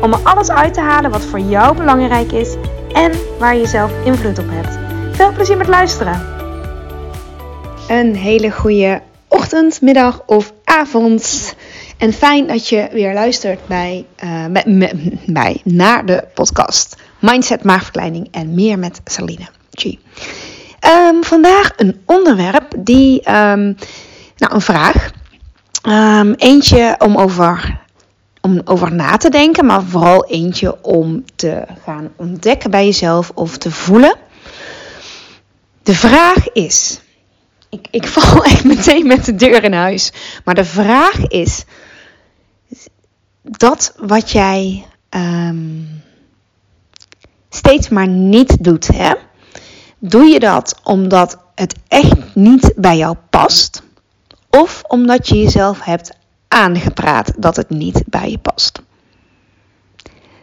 om er alles uit te halen wat voor jou belangrijk is en waar je zelf invloed op hebt. Veel plezier met luisteren. Een hele goede ochtend, middag of avond. En fijn dat je weer luistert bij, bij, bij, naar de podcast Mindset, Maagverkleining en meer met Saline G. Um, vandaag een onderwerp die, um, nou een vraag. Um, eentje om over om over na te denken, maar vooral eentje om te gaan ontdekken bij jezelf of te voelen. De vraag is, ik, ik val echt meteen met de deur in huis, maar de vraag is, dat wat jij um, steeds maar niet doet, hè? doe je dat omdat het echt niet bij jou past? Of omdat je jezelf hebt aangepraat dat het niet bij je past.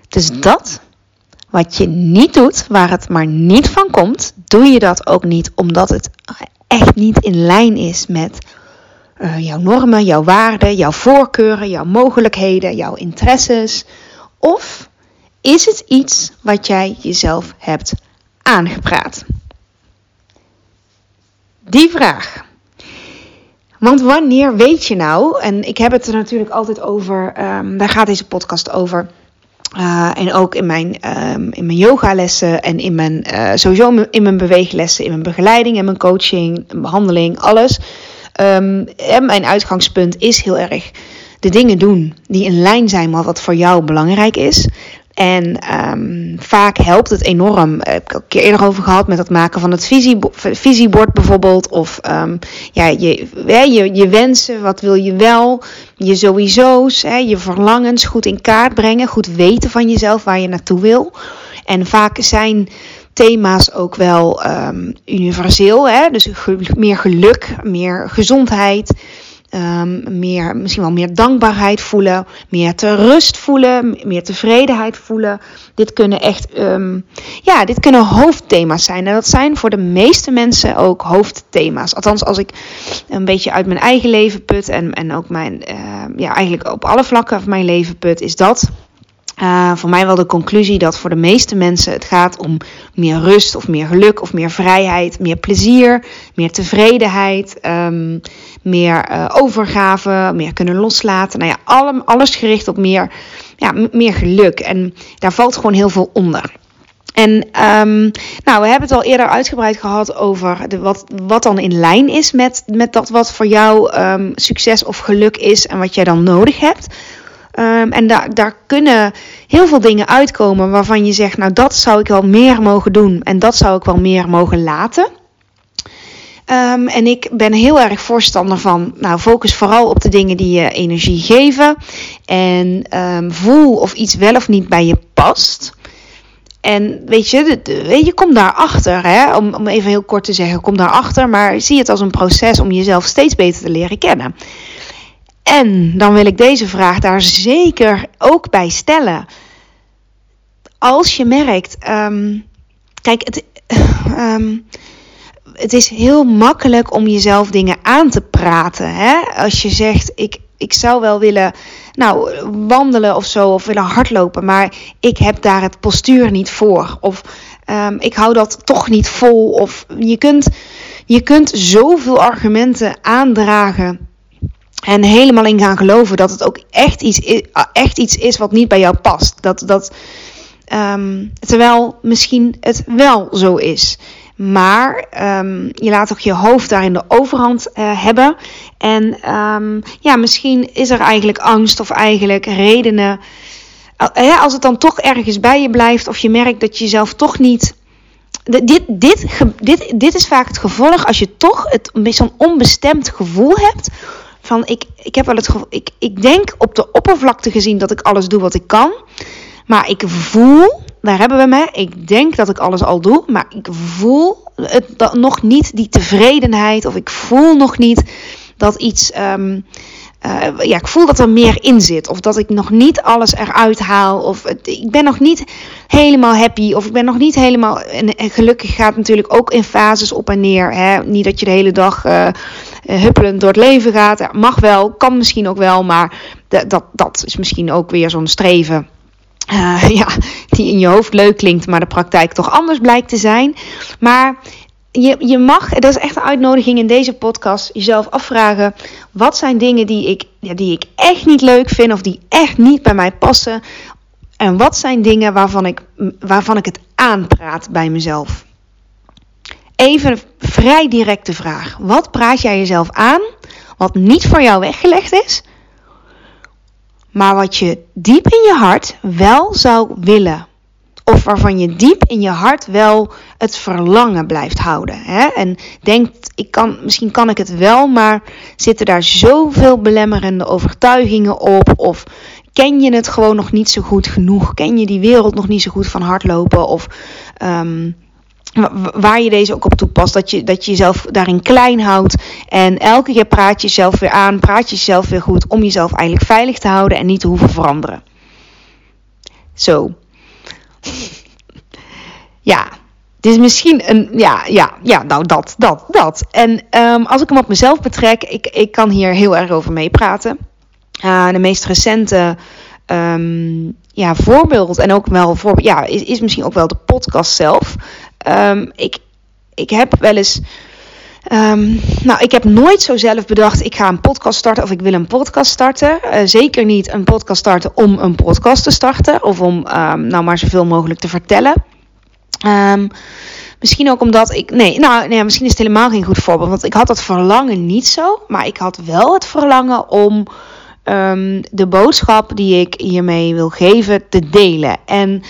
Dus dat wat je niet doet, waar het maar niet van komt, doe je dat ook niet omdat het echt niet in lijn is met uh, jouw normen, jouw waarden, jouw voorkeuren, jouw mogelijkheden, jouw interesses? Of is het iets wat jij jezelf hebt aangepraat? Die vraag want wanneer weet je nou, en ik heb het er natuurlijk altijd over, um, daar gaat deze podcast over. Uh, en ook in mijn, um, in mijn yogalessen en in mijn, uh, sowieso in mijn beweeglessen, in mijn begeleiding en mijn coaching, behandeling, alles. En mijn uitgangspunt is heel erg de dingen doen die in lijn zijn met wat voor jou belangrijk is. En um, vaak helpt het enorm. Ik heb een keer eerder over gehad met het maken van het visiebord bijvoorbeeld. Of um, ja, je, je, je wensen, wat wil je wel? Je sowieso's, hè, je verlangens goed in kaart brengen. Goed weten van jezelf waar je naartoe wil. En vaak zijn thema's ook wel um, universeel. Hè? Dus meer geluk, meer gezondheid. Um, meer, misschien wel meer dankbaarheid voelen, meer te rust voelen, meer tevredenheid voelen. Dit kunnen echt, um, ja, dit kunnen hoofdthema's zijn. En dat zijn voor de meeste mensen ook hoofdthema's. Althans, als ik een beetje uit mijn eigen leven put en, en ook mijn, uh, ja, eigenlijk op alle vlakken van mijn leven put, is dat uh, voor mij wel de conclusie dat voor de meeste mensen het gaat om meer rust of meer geluk of meer vrijheid, meer plezier, meer tevredenheid, um, meer uh, overgave, meer kunnen loslaten. Nou ja, alle, alles gericht op meer, ja, meer geluk. En daar valt gewoon heel veel onder. En um, nou, we hebben het al eerder uitgebreid gehad over wat, wat dan in lijn is met, met dat wat voor jou um, succes of geluk is en wat jij dan nodig hebt. Um, en daar, daar kunnen heel veel dingen uitkomen waarvan je zegt, nou dat zou ik wel meer mogen doen en dat zou ik wel meer mogen laten. Um, en ik ben heel erg voorstander van, nou focus vooral op de dingen die je energie geven. En um, voel of iets wel of niet bij je past. En weet je, je kom daarachter, hè? Om, om even heel kort te zeggen, kom daarachter. Maar zie het als een proces om jezelf steeds beter te leren kennen. En dan wil ik deze vraag daar zeker ook bij stellen. Als je merkt, um, kijk, het, um, het is heel makkelijk om jezelf dingen aan te praten. Hè? Als je zegt, ik, ik zou wel willen nou, wandelen of zo, of willen hardlopen, maar ik heb daar het postuur niet voor. Of um, ik hou dat toch niet vol. Of je kunt, je kunt zoveel argumenten aandragen en helemaal in gaan geloven dat het ook echt iets is, echt iets is wat niet bij jou past. Dat, dat, um, terwijl misschien het wel zo is. Maar um, je laat toch je hoofd daarin de overhand uh, hebben. En um, ja, misschien is er eigenlijk angst of eigenlijk redenen. Uh, als het dan toch ergens bij je blijft, of je merkt dat je jezelf toch niet. Dit, dit, dit, dit is vaak het gevolg als je toch het zo'n onbestemd gevoel hebt ik, ik heb wel het gevoel, ik, ik denk op de oppervlakte gezien dat ik alles doe wat ik kan. Maar ik voel daar hebben we me. Ik denk dat ik alles al doe, maar ik voel het nog niet die tevredenheid of ik voel nog niet dat iets. Ehm, uh, ja, ik voel dat er meer in zit. Of dat ik nog niet alles eruit haal. Of ik ben nog niet helemaal happy. Of ik ben nog niet helemaal. En, gelukkig gaat natuurlijk ook in fases op en neer. Hè? Niet dat je de hele dag uh, huppelend door het leven gaat. Mag wel, kan misschien ook wel. Maar dat, dat is misschien ook weer zo'n streven. Uh, ja, die in je hoofd leuk klinkt, maar de praktijk toch anders blijkt te zijn. Maar je, je mag, dat is echt een uitnodiging in deze podcast, jezelf afvragen: wat zijn dingen die ik, ja, die ik echt niet leuk vind of die echt niet bij mij passen? En wat zijn dingen waarvan ik, waarvan ik het aanpraat bij mezelf? Even een vrij directe vraag. Wat praat jij jezelf aan wat niet voor jou weggelegd is, maar wat je diep in je hart wel zou willen? Of waarvan je diep in je hart wel het verlangen blijft houden. Hè? En denkt, ik kan, misschien kan ik het wel, maar zitten daar zoveel belemmerende overtuigingen op? Of ken je het gewoon nog niet zo goed genoeg? Ken je die wereld nog niet zo goed van hardlopen? Of um, waar je deze ook op toepast, dat je, dat je jezelf daarin klein houdt. En elke keer praat je jezelf weer aan, praat je jezelf weer goed om jezelf eigenlijk veilig te houden en niet te hoeven veranderen. Zo. ja, het is misschien een, ja, ja, ja, nou dat, dat, dat. En um, als ik hem op mezelf betrek, ik, ik kan hier heel erg over meepraten. Uh, de meest recente um, ja, voorbeeld, en ook wel voor, ja, is, is misschien ook wel de podcast zelf. Um, ik, ik heb wel eens. Um, nou, ik heb nooit zo zelf bedacht: ik ga een podcast starten of ik wil een podcast starten. Uh, zeker niet een podcast starten om een podcast te starten of om um, nou maar zoveel mogelijk te vertellen. Misschien ook omdat ik. Nee, nou, nee, misschien is het helemaal geen goed voorbeeld. Want ik had dat verlangen niet zo. Maar ik had wel het verlangen om de boodschap die ik hiermee wil geven te delen. En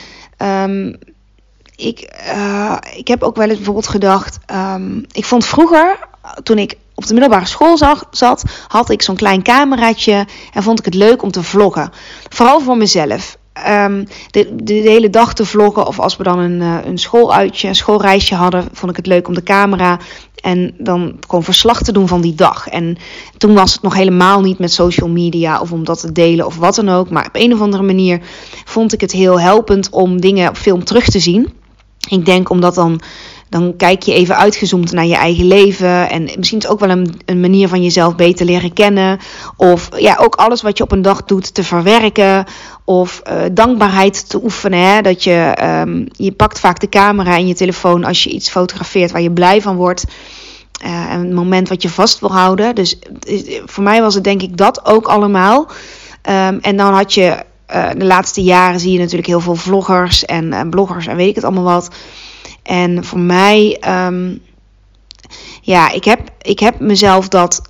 ik, uh, ik heb ook wel eens bijvoorbeeld gedacht. Um, ik vond vroeger, toen ik op de middelbare school zat, had ik zo'n klein cameraatje en vond ik het leuk om te vloggen. Vooral voor mezelf um, de, de, hele dag te vloggen. Of als we dan een, uh, een schooluitje, een schoolreisje hadden, vond ik het leuk om de camera. En dan gewoon verslag te doen van die dag. En toen was het nog helemaal niet met social media of om dat te delen of wat dan ook. Maar op een of andere manier vond ik het heel helpend om dingen op film terug te zien. Ik denk omdat dan dan kijk je even uitgezoomd naar je eigen leven. En misschien is ook wel een, een manier van jezelf beter leren kennen. Of ja, ook alles wat je op een dag doet te verwerken. Of uh, dankbaarheid te oefenen. Hè? Dat je, um, je pakt vaak de camera in je telefoon als je iets fotografeert waar je blij van wordt. Uh, een moment wat je vast wil houden. Dus voor mij was het denk ik dat ook allemaal. Um, en dan had je uh, de laatste jaren zie je natuurlijk heel veel vloggers en, bloggers en weet ik het allemaal wat. En voor mij, um, ja, ik heb, ik heb mezelf dat.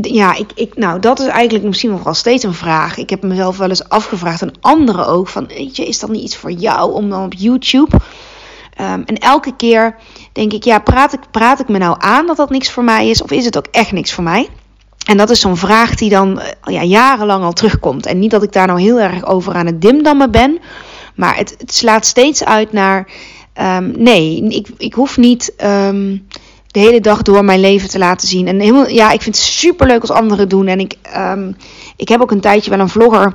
Ja, ik, ik, nou, dat is eigenlijk misschien nog wel steeds een vraag. Ik heb mezelf wel eens afgevraagd, en anderen ook, van, weet je, is dat niet iets voor jou om dan op YouTube? Um, en elke keer denk ik, ja, praat ik, praat ik me nou aan dat dat niks voor mij is, of is het ook echt niks voor mij? En dat is zo'n vraag die dan eh, ja, jarenlang al terugkomt. En niet dat ik daar nou heel erg over aan het dimdammen ben, maar het, het slaat steeds uit naar Um, nee, ik, ik hoef niet um, de hele dag door mijn leven te laten zien. En helemaal, ja, ik vind het super leuk als anderen doen. En ik, um, ik heb ook een tijdje wel een vlogger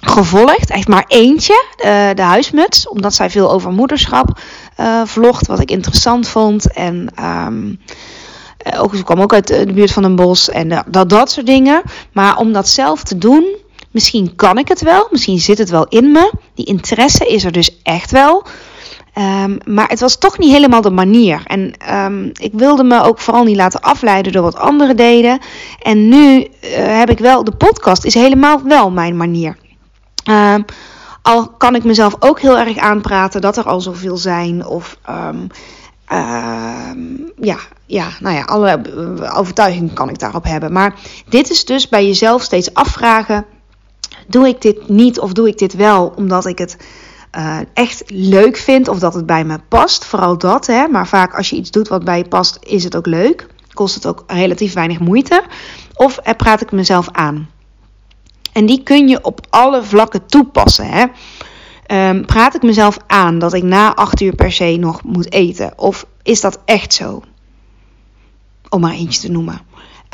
gevolgd. Echt maar eentje, de, de huismuts. Omdat zij veel over moederschap uh, vlogt. Wat ik interessant vond. En ook, ze kwam ook uit de buurt van een bos. En uh, dat, dat soort dingen. Maar om dat zelf te doen. Misschien kan ik het wel. Misschien zit het wel in me. Die interesse is er dus echt wel. Um, maar het was toch niet helemaal de manier. En um, ik wilde me ook vooral niet laten afleiden door wat anderen deden. En nu heb ik wel, de podcast is helemaal wel mijn manier. Um, al kan ik mezelf ook heel erg aanpraten dat er al zoveel zijn. Of ja, ja, nou ja, alle overtuigingen kan ik daarop hebben. Maar dit is dus bij jezelf steeds afvragen. Doe ik dit niet of doe ik dit wel omdat ik het uh, echt leuk vind of dat het bij me past. Vooral dat, hè. Maar vaak als je iets doet wat bij je past, is het ook leuk. Kost het ook relatief weinig moeite. Of er praat ik mezelf aan. En die kun je op alle vlakken toepassen, hè. Ehm, praat ik mezelf aan dat ik na acht uur per se nog moet eten? Of is dat echt zo? Om maar eentje te noemen.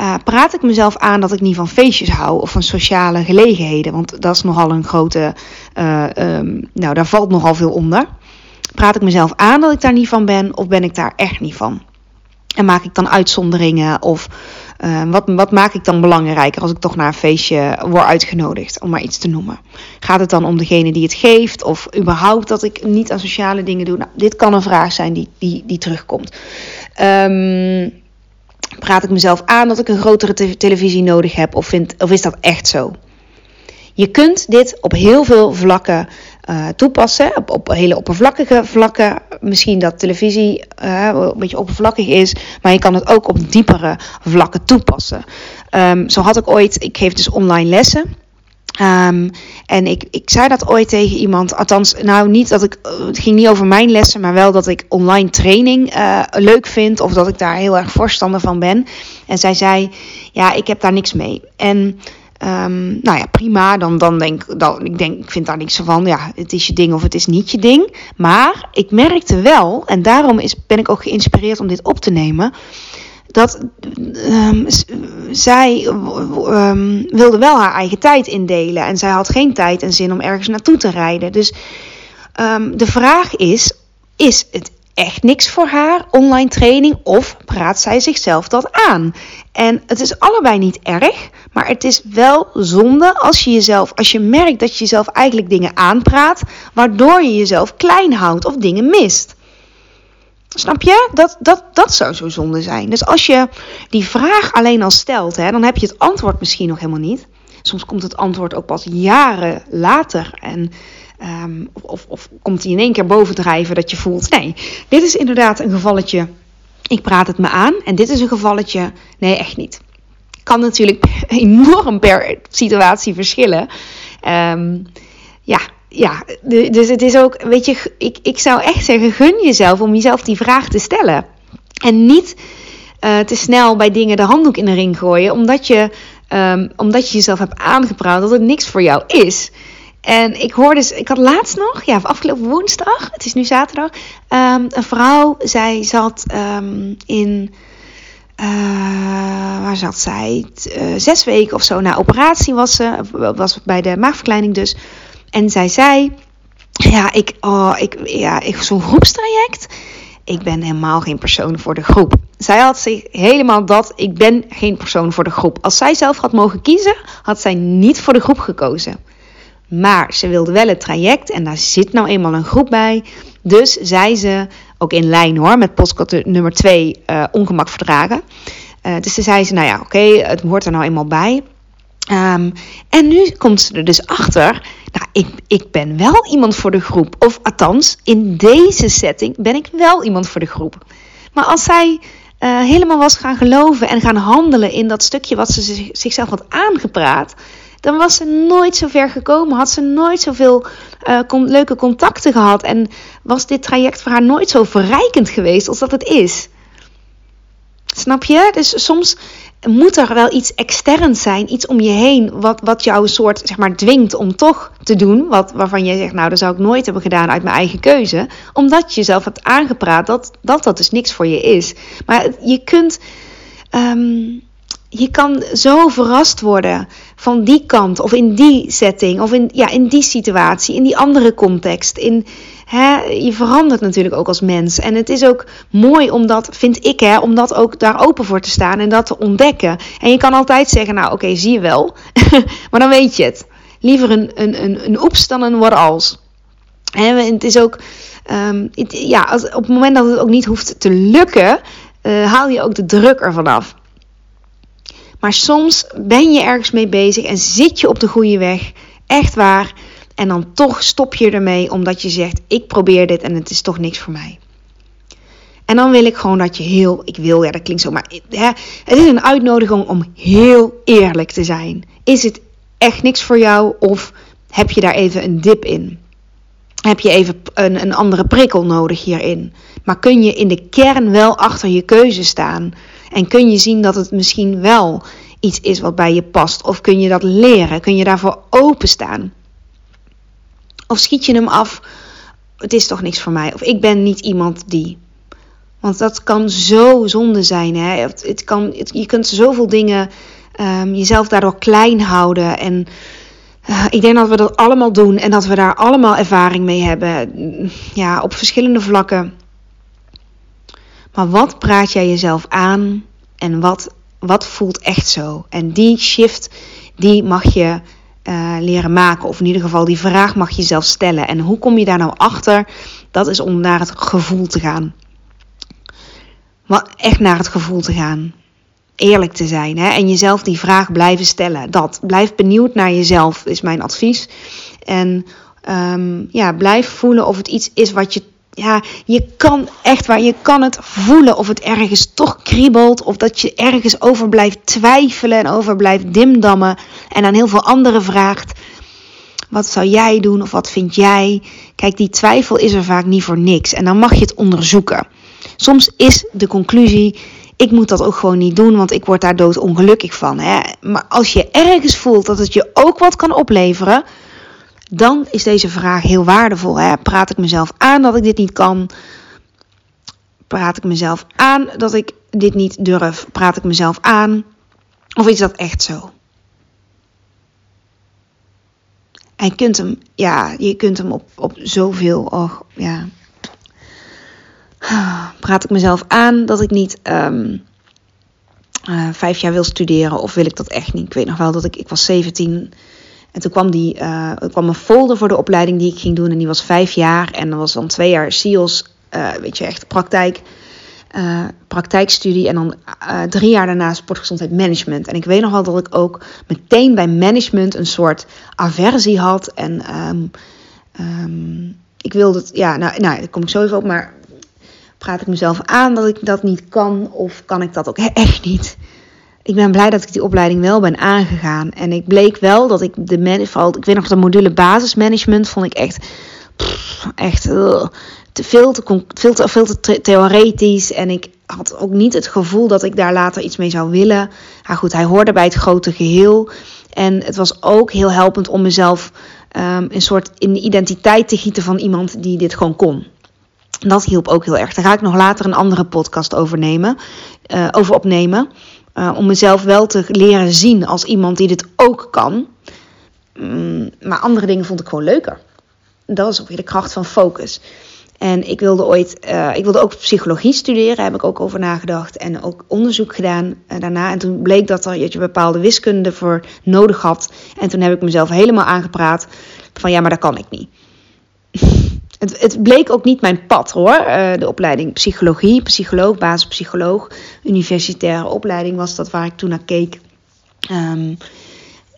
Uh, praat ik mezelf aan dat ik niet van feestjes hou of van sociale gelegenheden? Want dat is nogal een grote. Uh, um, nou, daar valt nogal veel onder. Praat ik mezelf aan dat ik daar niet van ben of ben ik daar echt niet van? En maak ik dan uitzonderingen of uh, wat, wat maak ik dan belangrijker als ik toch naar een feestje word uitgenodigd, om maar iets te noemen? Gaat het dan om degene die het geeft of überhaupt dat ik niet aan sociale dingen doe? Nou, dit kan een vraag zijn die, die, die terugkomt. Um, praat ik mezelf aan dat ik een grotere te televisie nodig heb of, vind, of is dat echt zo? Je kunt dit op heel veel vlakken uh, toepassen, op, op hele oppervlakkige vlakken. Misschien dat televisie uh, een beetje oppervlakkig is, maar je kan het ook op diepere vlakken toepassen. Um, zo had ik ooit, ik geef dus online lessen. Um, en ik, ik zei dat ooit tegen iemand, althans, nou niet dat ik, het ging niet over mijn lessen, maar wel dat ik online training leuk vind of dat ik daar heel erg voorstander van ben. En zij zei, ja, ik heb daar niks mee. En Um, nou ja, prima. Dan, dan denk dan, ik denk, ik vind daar niks van. Ja, het is je ding of het is niet je ding. Maar ik merkte wel, en daarom is, ben ik ook geïnspireerd om dit op te nemen. Dat um, zij um, wilde wel haar eigen tijd indelen. En zij had geen tijd en zin om ergens naartoe te rijden. Dus de vraag is: is het echt niks voor haar, online training, of praat zij zichzelf dat aan? En het is allebei niet erg, maar het is wel zonde als je jezelf, als je merkt dat je jezelf eigenlijk dingen aanpraat, waardoor je jezelf klein houdt of dingen mist. Snap je? Dat, dat, dat zou zo zonde zijn. Dus als je die vraag alleen al stelt, hè, dan heb je het antwoord misschien nog helemaal niet. Soms komt het antwoord ook pas jaren later. En Um, of, of komt hij in één keer bovendrijven dat je voelt: nee, dit is inderdaad een gevalletje. Ik praat het me aan. En dit is een gevalletje. Nee, echt niet. Kan natuurlijk enorm per situatie verschillen. Um, ja, ja, dus het is ook, weet je, ik, ik zou echt zeggen: gun jezelf om jezelf die vraag te stellen. En niet uh, te snel bij dingen de handdoek in de ring gooien, omdat je, um, omdat je jezelf hebt aangepraat dat het niks voor jou is. En ik hoorde, ik had laatst nog, ja, afgelopen woensdag, het is nu zaterdag, um, een vrouw, zij zat in, uh, waar zat zij? Uh, zes weken of zo na operatie was ze, was bij de maagverkleining dus. En zij zei, ja, ik, oh, ik, ja, ik, zo'n groepstraject, ik ben helemaal geen persoon voor de groep. Zij had zich helemaal dat, ik ben geen persoon voor de groep. Als zij zelf had mogen kiezen, had zij niet voor de groep gekozen. Maar ze wilde wel het traject en daar zit nou eenmaal een groep bij. Dus zei ze, ook in lijn hoor, met postcode nummer 2, uh, eh, ongemak verdragen. Uh, dus toen zei ze, nou ja, oké, het hoort er nou eenmaal bij. Um, en nu komt ze er dus achter, nou, ik, ik ben wel iemand voor de groep. Of althans, in deze setting ben ik wel iemand voor de groep. Maar als zij uh, helemaal was gaan geloven en gaan handelen in dat stukje wat ze zichzelf had aangepraat dan was ze nooit zo ver gekomen. Had ze nooit zoveel uh, leuke contacten gehad. En was dit traject voor haar nooit zo verrijkend geweest als dat het is. Snap je? Dus soms moet er wel iets externs zijn, iets om je heen, wat, wat jou een soort, zeg maar, dwingt om toch te doen. Wat, waarvan je zegt, nou, dat zou ik nooit hebben gedaan uit mijn eigen keuze. Omdat je jezelf hebt aangepraat dat dat, dat dus niks voor je is. Maar je kunt. Um, je kan zo verrast worden van die kant of in die setting of in, ja, in die situatie, in die andere context. In, hè, je verandert natuurlijk ook als mens. En het is ook mooi om dat, vind ik, hè, om dat ook daar open voor te staan en dat te ontdekken. En je kan altijd zeggen, nou oké, zie je wel. maar dan weet je het. Liever een, een, een, een oeps dan een what als. En het is ook, het, ja, als, op het moment dat het ook niet hoeft te lukken, uh, haal je ook de druk ervan af. Maar soms ben je ergens mee bezig en zit je op de goede weg. Echt waar. En dan toch stop je ermee omdat je zegt: Ik probeer dit en het is toch niks voor mij. En dan wil ik gewoon dat je heel, ik wil, ja, dat klinkt zo, maar hè, het is een uitnodiging om heel eerlijk te zijn. Is het echt niks voor jou of heb je daar even een dip in? Heb je even een, een andere prikkel nodig hierin? Maar kun je in de kern wel achter je keuze staan? En kun je zien dat het misschien wel iets is wat bij je past? Of kun je dat leren? Kun je daarvoor openstaan? Of schiet je hem af, het is toch niks voor mij. Of ik ben niet iemand die. Want dat kan zo zonde zijn. Hè? Het, kan, je kunt zoveel dingen um, jezelf daardoor klein houden. En uh, ik denk dat we dat allemaal doen en dat we daar allemaal ervaring mee hebben. Ja, op verschillende vlakken. Maar wat praat jij jezelf aan en wat, wat voelt echt zo? En die shift, die mag je uh, leren maken. Of in ieder geval, die vraag mag je zelf stellen. En hoe kom je daar nou achter? Dat is om naar het gevoel te gaan. Wat, echt naar het gevoel te gaan eerlijk te zijn hè? en jezelf die vraag blijven stellen. Dat blijf benieuwd naar jezelf is mijn advies. En um, ja, blijf voelen of het iets is wat je. Ja, je kan echt waar, je kan het voelen of het ergens toch kriebelt. Of dat je ergens over blijft twijfelen en over blijft dimdammen. En aan heel veel anderen vraagt: wat zou jij doen of wat vind jij? Kijk, die twijfel is er vaak niet voor niks. En dan mag je het onderzoeken. Soms is de conclusie ik moet dat ook gewoon niet doen, want ik word daar doodongelukkig van. Hè? Maar als je ergens voelt dat het je ook wat kan opleveren, dan is deze vraag heel waardevol. Hè? Praat ik mezelf aan dat ik dit niet kan? Praat ik mezelf aan dat ik dit niet durf? Praat ik mezelf aan? Of is dat echt zo? En je kunt hem, ja, je kunt hem op, op zoveel, oh, ja, praat ik mezelf aan dat ik niet um, uh, vijf jaar wil studeren of wil ik dat echt niet. Ik weet nog wel dat ik, ik was 17 en toen kwam, die, er kwam een folder voor de opleiding die ik ging doen en die was vijf jaar en dan was dan twee jaar SEALS, uh, weet je, echt praktijk. Uh, praktijkstudie en dan drie jaar daarna sportgezondheid management. En ik weet nog dat ik ook meteen bij management een soort aversie had. En um, um, ik wilde het, ja, nou, nou, daar kom ik zo even op, maar praat ik mezelf aan dat ik dat niet kan of kan ik dat ook echt niet? Ik ben blij dat ik die opleiding wel ben aangegaan. En ik bleek wel dat ik de man, ik weet nog de module basismanagement vond ik echt, echt te veel te, veel te, veel te theoretisch. En ik had ook niet het gevoel dat ik daar later iets mee zou willen. Maar goed, hij hoorde bij het grote geheel. En het was ook heel helpend om mezelf um, een soort in de identiteit te gieten van iemand die dit gewoon kon. Dat hielp ook heel erg. Daar ga ik nog later een andere podcast over, nemen, uh, over opnemen. Uh, om mezelf wel te leren zien als iemand die dit ook kan. Mm, maar andere dingen vond ik gewoon leuker. Dat is ook weer de kracht van focus. En ik wilde ooit, uh, ik wilde ook psychologie studeren, heb ik ook over nagedacht. En ook onderzoek gedaan daarna. En toen bleek dat er, je bepaalde wiskunde voor nodig had. En toen heb ik mezelf helemaal aangepraat van ja, maar dat kan ik niet. Het, het, bleek ook niet mijn pad hoor. Uh, de opleiding psychologie, psycholoog, basispsycholoog, universitaire opleiding was dat waar ik toen naar keek. Um,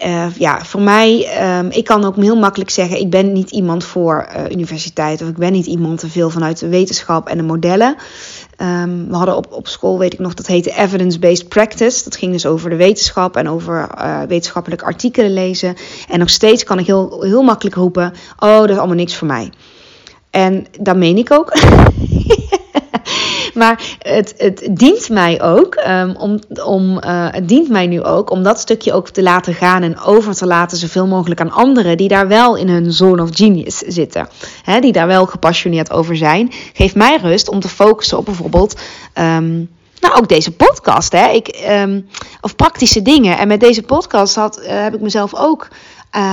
uh, ja, voor mij, um, ik kan ook heel makkelijk zeggen: ik ben niet iemand voor uh, universiteit of ik ben niet iemand te veel vanuit de wetenschap en de modellen. Um, we hadden op, op school, weet ik nog, dat heette evidence-based practice. Dat ging dus over de wetenschap en over uh, wetenschappelijke artikelen lezen. En nog steeds kan ik heel, heel makkelijk roepen: oh, dat is allemaal niks voor mij. En dat meen ik ook. maar het, het dient mij ook um, om, om uh, het dient mij nu ook om dat stukje ook te laten gaan en over te laten zoveel mogelijk aan anderen die daar wel in hun zone of genius zitten. Die daar wel gepassioneerd over zijn. Geeft mij rust om te focussen op bijvoorbeeld. Um, nou, ook deze podcast, hè? Ik, um, of praktische dingen. En met deze podcast had, uh, heb ik mezelf ook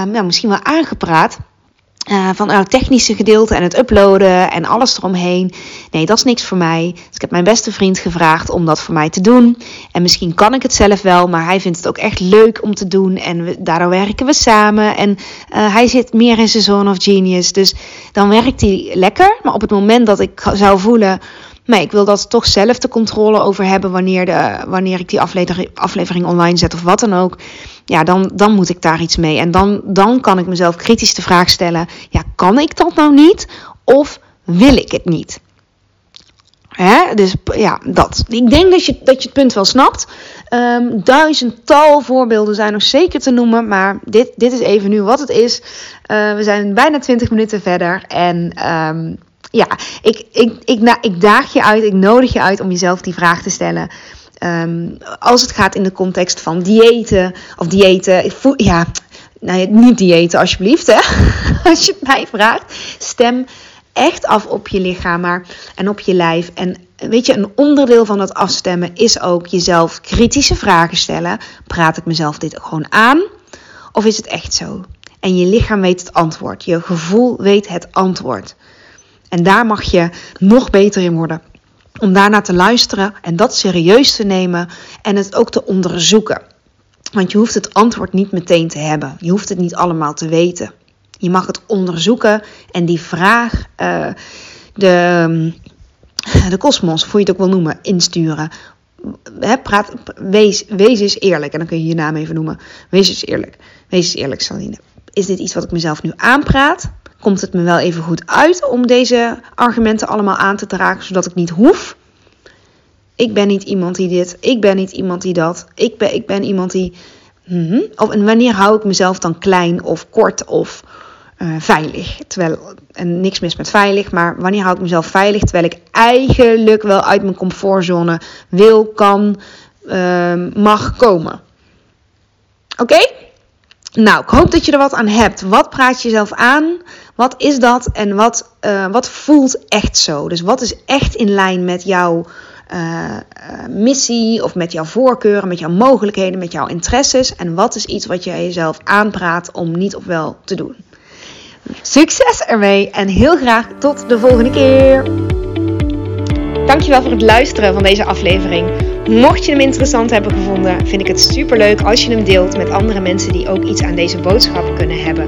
nou, misschien wel aangepraat uh, van het technische gedeelte en het uploaden en alles eromheen. Nee, dat is niks voor mij. Dus ik heb mijn beste vriend gevraagd om dat voor mij te doen. En misschien kan ik het zelf wel, maar hij vindt het ook echt leuk om te doen. En daardoor werken we samen. En uh, hij zit meer in zijn zone of genius. Dus dan werkt hij lekker. Maar op het moment dat ik zou voelen. Nee, ik wil dat toch zelf de controle over hebben wanneer, de, wanneer ik die aflevering, aflevering online zet of wat dan ook ja, dan, dan moet ik daar iets mee. En dan, dan kan ik mezelf kritisch de vraag stellen: ja, kan ik dat nou niet? Of wil ik het niet? Hè? Dus ja, dat. Ik denk dat je, dat je het punt wel snapt. Um, duizendtal voorbeelden zijn nog zeker te noemen. Maar dit, dit is even nu wat het is. Uh, we zijn bijna 20 minuten verder. En um, ja, ik, ik, ik, ik, ik daag je uit, ik nodig je uit om jezelf die vraag te stellen. Um, als het gaat in de context van diëten of diëten, ja, nou, niet diëten alsjeblieft, hè, als je het mij vraagt. Stem echt af op je lichaam maar, en op je lijf. En weet je, een onderdeel van dat afstemmen is ook jezelf kritische vragen stellen. Praat ik mezelf dit gewoon aan? Of is het echt zo? En je lichaam weet het antwoord. Je gevoel weet het antwoord. En daar mag je nog beter in worden. Om daarna te luisteren en dat serieus te nemen en het ook te onderzoeken. Want je hoeft het antwoord niet meteen te hebben. Je hoeft het niet allemaal te weten. Je mag het onderzoeken en die vraag, uh, de, de kosmos, hoe je het ook wil noemen, insturen. Praat, wees, wees eens eerlijk. En dan kun je je naam even noemen. Wees eens eerlijk. Wees eens eerlijk, Saline. Is dit iets wat ik mezelf nu aanpraat? Komt het me wel even goed uit om deze argumenten allemaal aan te dragen, zodat ik niet hoef? Ik ben niet iemand die dit. Ik ben niet iemand die dat. Ik ben, ik ben iemand die. Mm Of en wanneer hou ik mezelf dan klein of kort of uh, veilig? Terwijl, en niks mis met veilig, maar wanneer hou ik mezelf veilig terwijl ik eigenlijk wel uit mijn comfortzone wil, kan, uh, mag komen? Oké? Nou, ik hoop dat je er wat aan hebt. Wat praat je jezelf aan? Wat is dat en wat, uh, wat voelt echt zo? Dus wat is echt in lijn met jouw uh, missie of met jouw voorkeuren, met jouw mogelijkheden, met jouw interesses? En wat is iets wat je jezelf aanpraat om niet of wel te doen? Succes ermee en heel graag tot de volgende keer. Dankjewel voor het luisteren van deze aflevering. Mocht je hem interessant hebben gevonden, vind ik het super leuk als je hem deelt met andere mensen die ook iets aan deze boodschap kunnen hebben.